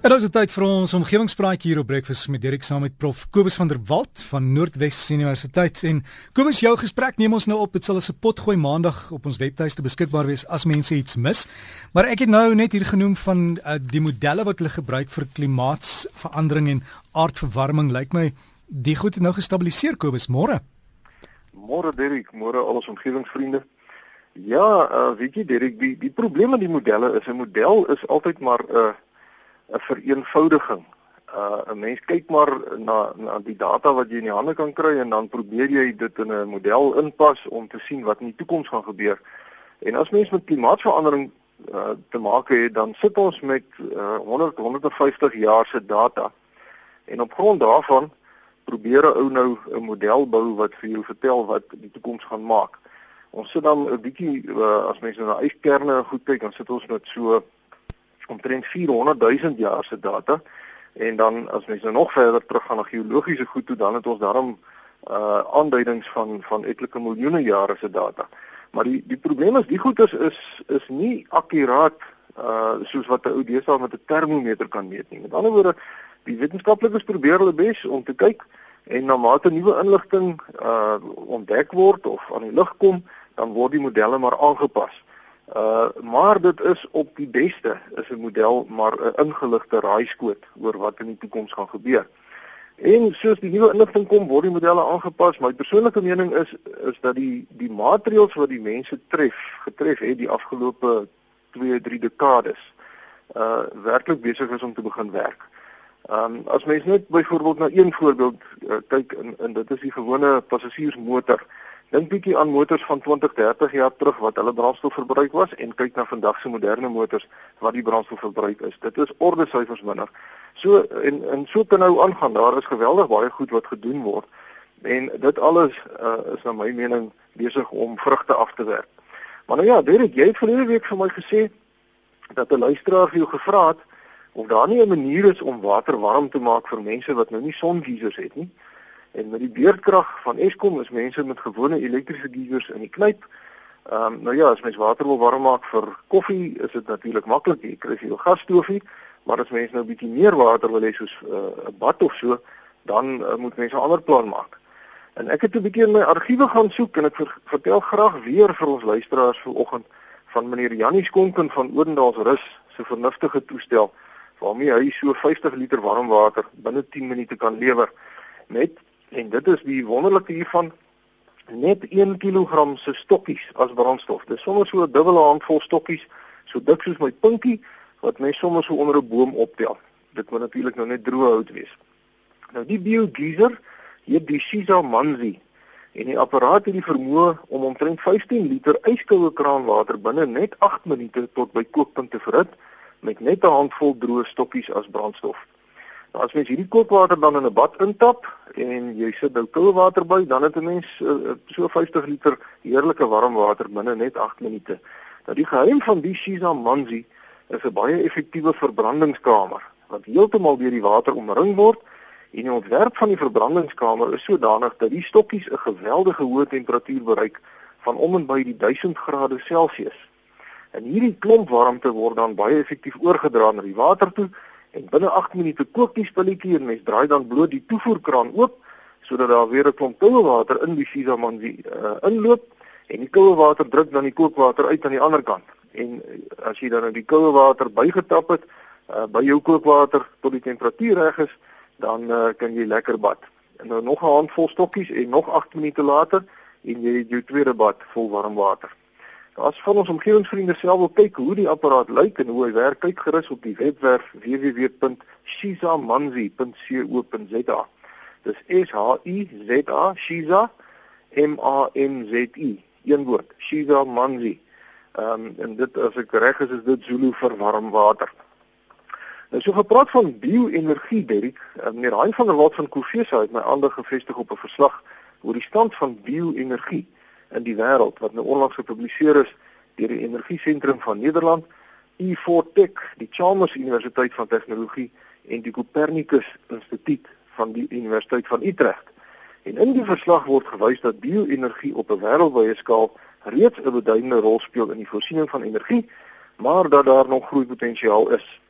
Dit is tyd vir ons omgewingspraatjie hier op Breakfast met Dirk saam met Prof Kobus van der Walt van Noordwes Universiteit en Kobus jou gesprek neem ons nou op dit sal as 'n potgooi maandag op ons webtuiste beskikbaar wees as mense iets mis. Maar ek het nou net hier genoem van uh, die modelle wat hulle gebruik vir klimaatsverandering en aardverwarming lyk my die goed het nou gestabiliseer Kobus môre. Môre Dirk, môre al ons omgewingsvriende. Ja, uh, weet jy Dirk, die die probleem met die modelle is 'n model is altyd maar 'n uh, 'n vereenvoudiging. Uh 'n mens kyk maar na na die data wat jy in die hande kan kry en dan probeer jy dit in 'n model inpas om te sien wat in die toekoms gaan gebeur. En as mens met klimaatsverandering uh te maak het, dan sit ons met uh 100 150 jaar se data. En op grond daarvan probeer 'n ou nou 'n model bou wat vir jou vertel wat die toekoms gaan maak. Ons sit dan 'n bietjie uh, as mense na yskerne goed kyk, dan sit ons met so omtrent 400 000 jaar se data en dan as mens nou nog verder terug gaan na geologiese goed toe dan het ons daarom uh aanduidings van van etlike miljoene jare se data. Maar die die probleem is die goed is is is nie akkuraat uh soos wat 'n ou deesdae met 'n termometer kan meet nie. Met ander woorde, die wetenskaplikes probeer hulle bes om te kyk en na mate nuwe inligting uh ontdek word of aan die lig kom, dan word die modelle maar aangepas. Uh maar dit is op die beste is 'n model maar 'n ingeligte raaiskoot oor wat in die toekoms gaan gebeur. En soos die nuwe inligting kom, word die modelle aangepas. My persoonlike mening is is dat die die maatreëls wat die mense tref, getref het die afgelope 2, 3 dekades uh werklik besig is om te begin werk. Um as mens net byvoorbeeld na een voorbeeld uh, kyk in in dit is die gewone passasiersmotor. Dink bietjie aan motors van 20, 30 jaar terug wat hulle brandstofverbruik was en kyk na vandag se moderne motors wat die brandstofverbruik is. Dit is orde syfers minder. So en en so kan nou aangaan. Daar is geweldig baie goed wat gedoen word en dit alles uh, is na my mening besig om vrugte af te werk. Maar nou ja, Derek, jy het verlede week vir my gesê dat 'n luisteraar vir jou gevra het of daar nie 'n manier is om water warm te maak vir mense wat nou nie songeisers het nie. En met die beurtkrag van Eskom is mense met gewone elektriese geisers in die knyp. Ehm um, nou ja, as mens water wil warm maak vir koffie, is dit natuurlik maklik. Jy kry jou gasstoofie, maar as mens nou 'n bietjie meer water wil hê soos eh, 'n uh, bad of so, dan uh, moet mens 'n ander plan maak. En ek het 'n bietjie in my argiewe gaan soek en ek ver, vertel graag weer vir ons luisteraars vanoggend van meneer Jannie Skonken van Oudendaalsrus se vernuftige toestel waarmee hy so 50 liter warm water binne 10 minute kan lewer met En dit is die wonderlike hiervan net 1 kg se stokkies as brandstof. Dis sommer so 'n dubbele handvol stokkies, so dik soos my pinkie wat mens sommer so onder 'n boom optel. Dit moet natuurlik nou net droë hout wees. Nou die biogeyser, hier die Shiza Manzi en die apparaat het die vermoë om omtrent 15 liter yskoue kraanwater binne net 8 minute tot by kookpunt te verhit met net 'n handvol droë stokkies as brandstof. Nou as mens hierdie kookwater dan in 'n bad intap en jy sit nou koue water by, dan het 'n mens uh, so 50 liter heerlike warm water binne net 8 minute. Nou die geheim van die Shiza Manzi is 'n baie effektiewe verbrandingskamer wat heeltemal deur die water omring word en die ontwerp van die verbrandingskamer is sodanig dat die stokkies 'n geweldige hoë temperatuur bereik van om en by die 1000 grade Celsius. En hierdie klomp warmte word dan baie effektief oorgedra na die water toe En binne 8 minute kook die spulletjie en mens draai dan bloot die toevoerkraan oop sodat daar weer 'n klomp koue water in die sisaman wie uh, inloop en die koue water druk dan die kookwater uit aan die ander kant. En uh, as jy dan die koue water bygetap het uh, by jou kookwater tot die temperatuur reg is, dan uh, kan jy lekker bad. En nou nog 'n handvol stokkies en nog 8 minute later en jy het jou tweede bad vol warm water. As van ons omgewingsvriende self wil kyk hoe die apparaat lyk en hoe hy werk, kyk gerus op die webwerf www.shizamanzi.co.za. Dis S H I Z A Shiza M A N Z I. Een woord, Shizamanzi. Ehm um, en dit as ek reg is, is dit Zulu vir warm water. Nou so gepraat van bio-energie, Derek. Uh, meneer Hein van der Walt van Kofesa het my aandag gefestig op 'n verslag oor die stand van bio-energie in die wêreld wat nou onlangs gepubliseer is deur die Energiesentrum van Nederland, E4Tech, die Chalmers Universiteit van Tegnologie en die Copernicus Instituut van die Universiteit van Utrecht. En in die verslag word gewys dat bio-energie op 'n wêreldwye skaal reeds 'n beduidende rol speel in die voorsiening van energie, maar dat daar nog groeipotensiaal is.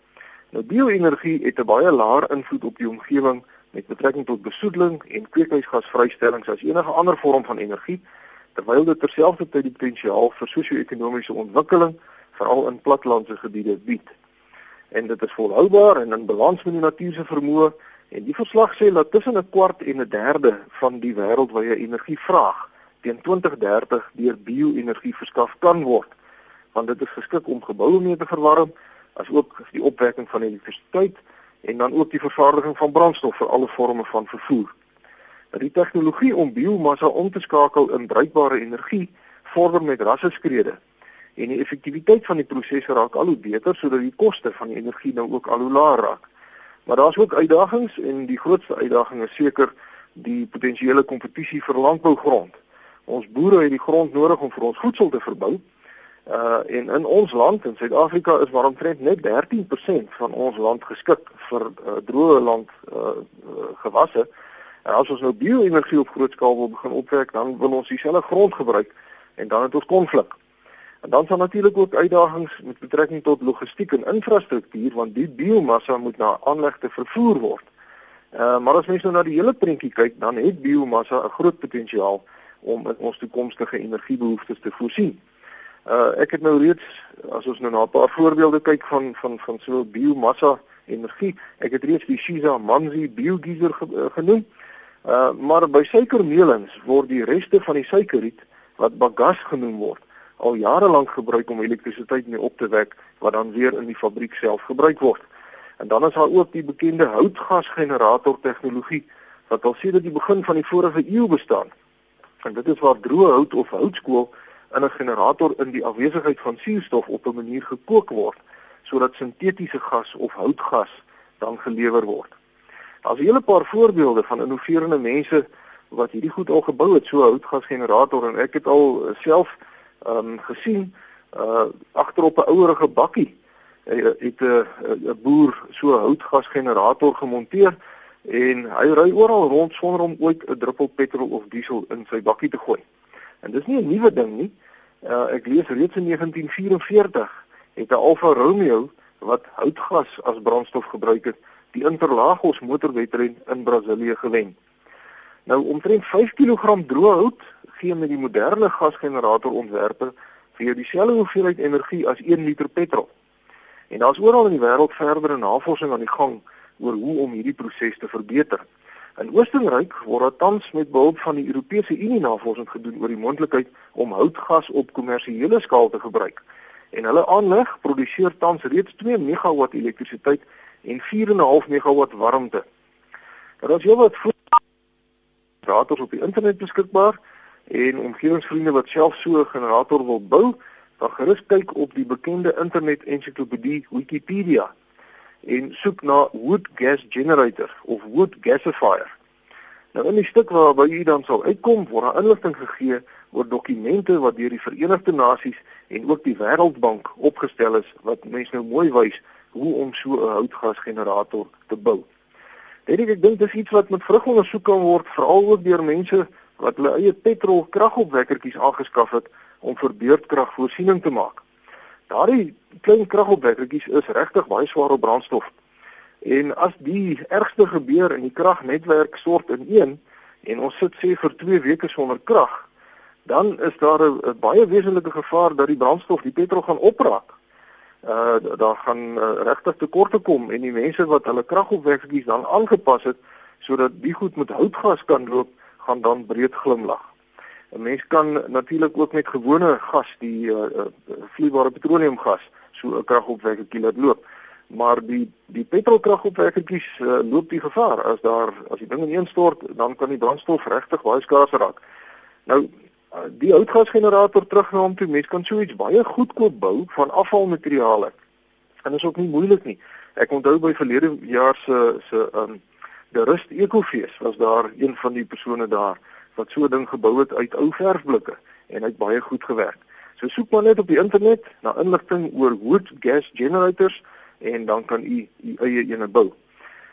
Nou bio-energie het 'n baie laer invloed op die omgewing met betrekking tot besoedeling en kweekhuisgasvrystellings as enige ander vorm van energie, terwyl dit terselfdertyd die potensiaal vir sosio-ekonomiese ontwikkeling veral in plattelandse gebiede bied. En dit is volhoubaar en in balans met die natuur se vermoë en die verslag sê dat tussen 'n kwart en 'n derde van die wêreldwye energievraag teen 2030 deur bio-energie verskaf kan word want dit is geskik om geboue mee te verwarm asook die opwekking van elektrisiteit en dan ook die vervaardiging van brandstof vir alle forme van vervoer. Dat die tegnologie om biomassa om te skakel in bruikbare energie vorder met rasseskrede en die effektiwiteit van die proses raak al hoe beter sodat die koste van die energie nou ook al hoe laer raak. Maar daar's ook uitdagings en die grootste uitdaging is seker die potensiële kompetisie vir landbougrond. Ons boere het die grond nodig om vir ons voedsel te verbou Uh en in ons land in Suid-Afrika is maar omtrent net 13% van ons land geskik vir uh, droë land uh, uh gewasse. En as ons nou bio-energie op groot skaal wil begin opwek, dan wil ons dieselfde grond gebruik en dan het ons konflik. En dan sal natuurlik ook uitdagings met betrekking tot logistiek en infrastruktuur want die biomassa moet na aanlegte vervoer word. Uh maar as mens nou na die hele prentjie kyk, dan het biomassa 'n groot potensiaal om in ons toekomstige energiebehoeftes te voorsien. Uh ek het nou reeds as ons nou na 'n paar voorbeelde kyk van van van so biomassa energie, ek het reeds die Shiza Manzi biogeyser ge, uh, genoem. Uh maar by suikermelings word die reste van die suikerriet wat bagasse genoem word al jare lank gebruik om elektrisiteit mee op te wek wat dan weer in die fabriek self gebruik word. En dan is daar ook die bekende houtgasgenerator tegnologie wat al sedert die begin van die vorige eeu bestaan. En dit is waar droë hout of houtskool in 'n generator in die afwesigheid van suurstof op 'n manier gekook word sodat sintetiese gas of houtgas dan gelewer word. Daar's 'n hele paar voorbeelde van innoverende mense wat hierdie goed al gebou het, so 'n houtgasgenerator en ek het al self ehm um, gesien uh agterop 'n ouerige bakkie het 'n 'n boer so 'n houtgasgenerator gemonteer en hy ry oral rond sonder om ooit 'n druppel petrol of diesel in sy bakkie te gooi. En dis nie 'n nuwe ding nie. Uh, ek lees reeds in 1944 het 'n Alfa Romeo wat houtgas as brandstof gebruik het, die Interlagos motorwedren in Brasilië gewen. Nou omtrent 5 kg droë hout gee met die moderne gasgenerator ontwerpe vir dieselfde hoeveelheid energie as 1 liter petrol. En daar's oral in die wêreld verdere navorsing aan die gang oor hoe om hierdie proses te verbeter. In Oostenryk word daar tans met behulp van die Europese Unie navorsing gedoen oor die moontlikheid om houtgas op kommersiële skaal te gebruik. En hulle aanleg produseer tans reeds 2 megawatt elektrisiteit en 4,5 megawatt warmte. Daar is heelwat generators op die internet beskikbaar en omgewingsvriende wat self so 'n generator wil bou, dan gerus kyk op die bekende internet ensiklopedie Wikipedia en soek na wood gas generator of wood gasifier. Nou in die stuk waarby u dan sal uitkom, word daar inligting gegee oor dokumente wat deur die Verenigde Nasies en ook die Wêreldbank opgestel is wat mense nou mooi wys hoe om so 'n houtgasgenerator te bou. Dit ek dink dis iets wat met vrug ondersoek kan word, veral ook deur mense wat hulle eie petrol kragopwekkertjies aangeskaf het om vir beurtkragvoorsiening te maak. Daardie klein kragopwekkertjies is regtig baie swaar op brandstof. En as die ergste gebeur en die kragnetwerk stort ineen en ons sit sê vir 2 weke sonder krag, dan is daar 'n baie wesenlike gevaar dat die brandstof, die petrol gaan opraak. Uh daar gaan uh, regtig tekorte kom en die mense wat hulle kragopwekkertjies dan aangepas het sodat die goed met houtgas kan loop, gaan dan breed glimlag. 'n Mens kan natuurlik ook met gewone gas, die uh, uh, vloeibare petroleumgas, so 'n kragopwekkertjie laat loop. Maar die die petrolkragopwekkertjies uh, loop die gevaar as daar as die ding ineenstort, dan kan die brandstof regtig baie skaars raak. Nou die houtgasgenerator terug na hom toe, mens kan so iets baie goedkoop bou van afvalmateriale. En dit is ook nie moeilik nie. Ek onthou by verlede jaar se se um die Rust Ekofees was daar een van die persone daar wat so 'n ding gebou het uit ou verfblikke en het baie goed gewerk. So soek maar net op die internet na inligting oor wood gas generators en dan kan u u eie ene bou.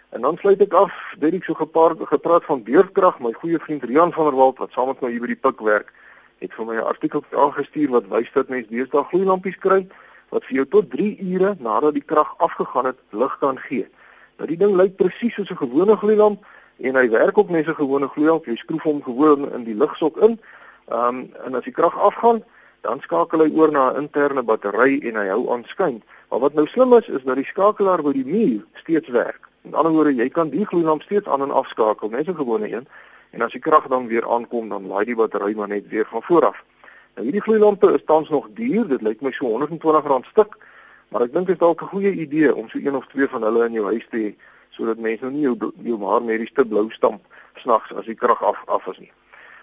En dan sluit ek af, dit ek so gepaard gepraat van beurtkrag, my goeie vriend Rian van der Walt wat saam met my hier by die pik werk, het vir my 'n artikel aangestuur wat wys dat mense deesdae gloeilampies kry wat vir jou tot 3 ure nadat die krag afgegaan het lig kan gee. Nou die ding lyk presies soos 'n gewone gloeilamp en hy werk ook net so gewone gloeilamp. Jy skroef hom gewoon in die ligsok in. Ehm um, en as die krag afgaan, dan skakel hy oor na 'n interne battery en hy hou aan skyn. Maar wat nou slim is, is dat die skakelaar by die muur steeds werk. Met ander woorde, jy kan die gloeilamp steeds aan en afskakel, net so gewone een. En as die krag dan weer aankom, dan laai die battery maar net weer van voor af. Nou hierdie gloeilampe is tans nog duur, dit lyk my so R120 stuk, maar ek dink dit is dalk 'n goeie idee om so een of twee van hulle in jou huis te hê sodat mense nou nie jou jou maar met die stuk blou stamp snags as die krag af af is nie.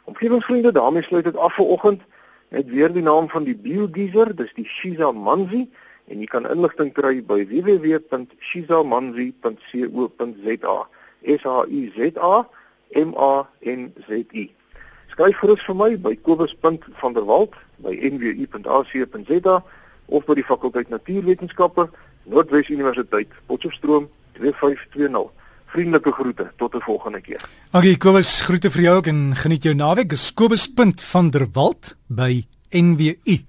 Omgewingsvriende, daarmee sluit dit af vir oggend. Net weer die naam van die biogeyser, dis die Shiza Manzi en jy kan inligting kry by www.shizamanzi.co.za. S H I Z A M A N Z I. Skryf gerus vir my by kobus.vanderwalt by nwu.ac.za of by die fakulteit Natuurwetenskappe, Noordwes Universiteit, Potchefstroom 2520. Vriendelike groete tot 'n volgende keer. Okay, Kobus, groete vir jou ook en geniet jou naweek. Kobus.vanderwalt by nwu.ac.za.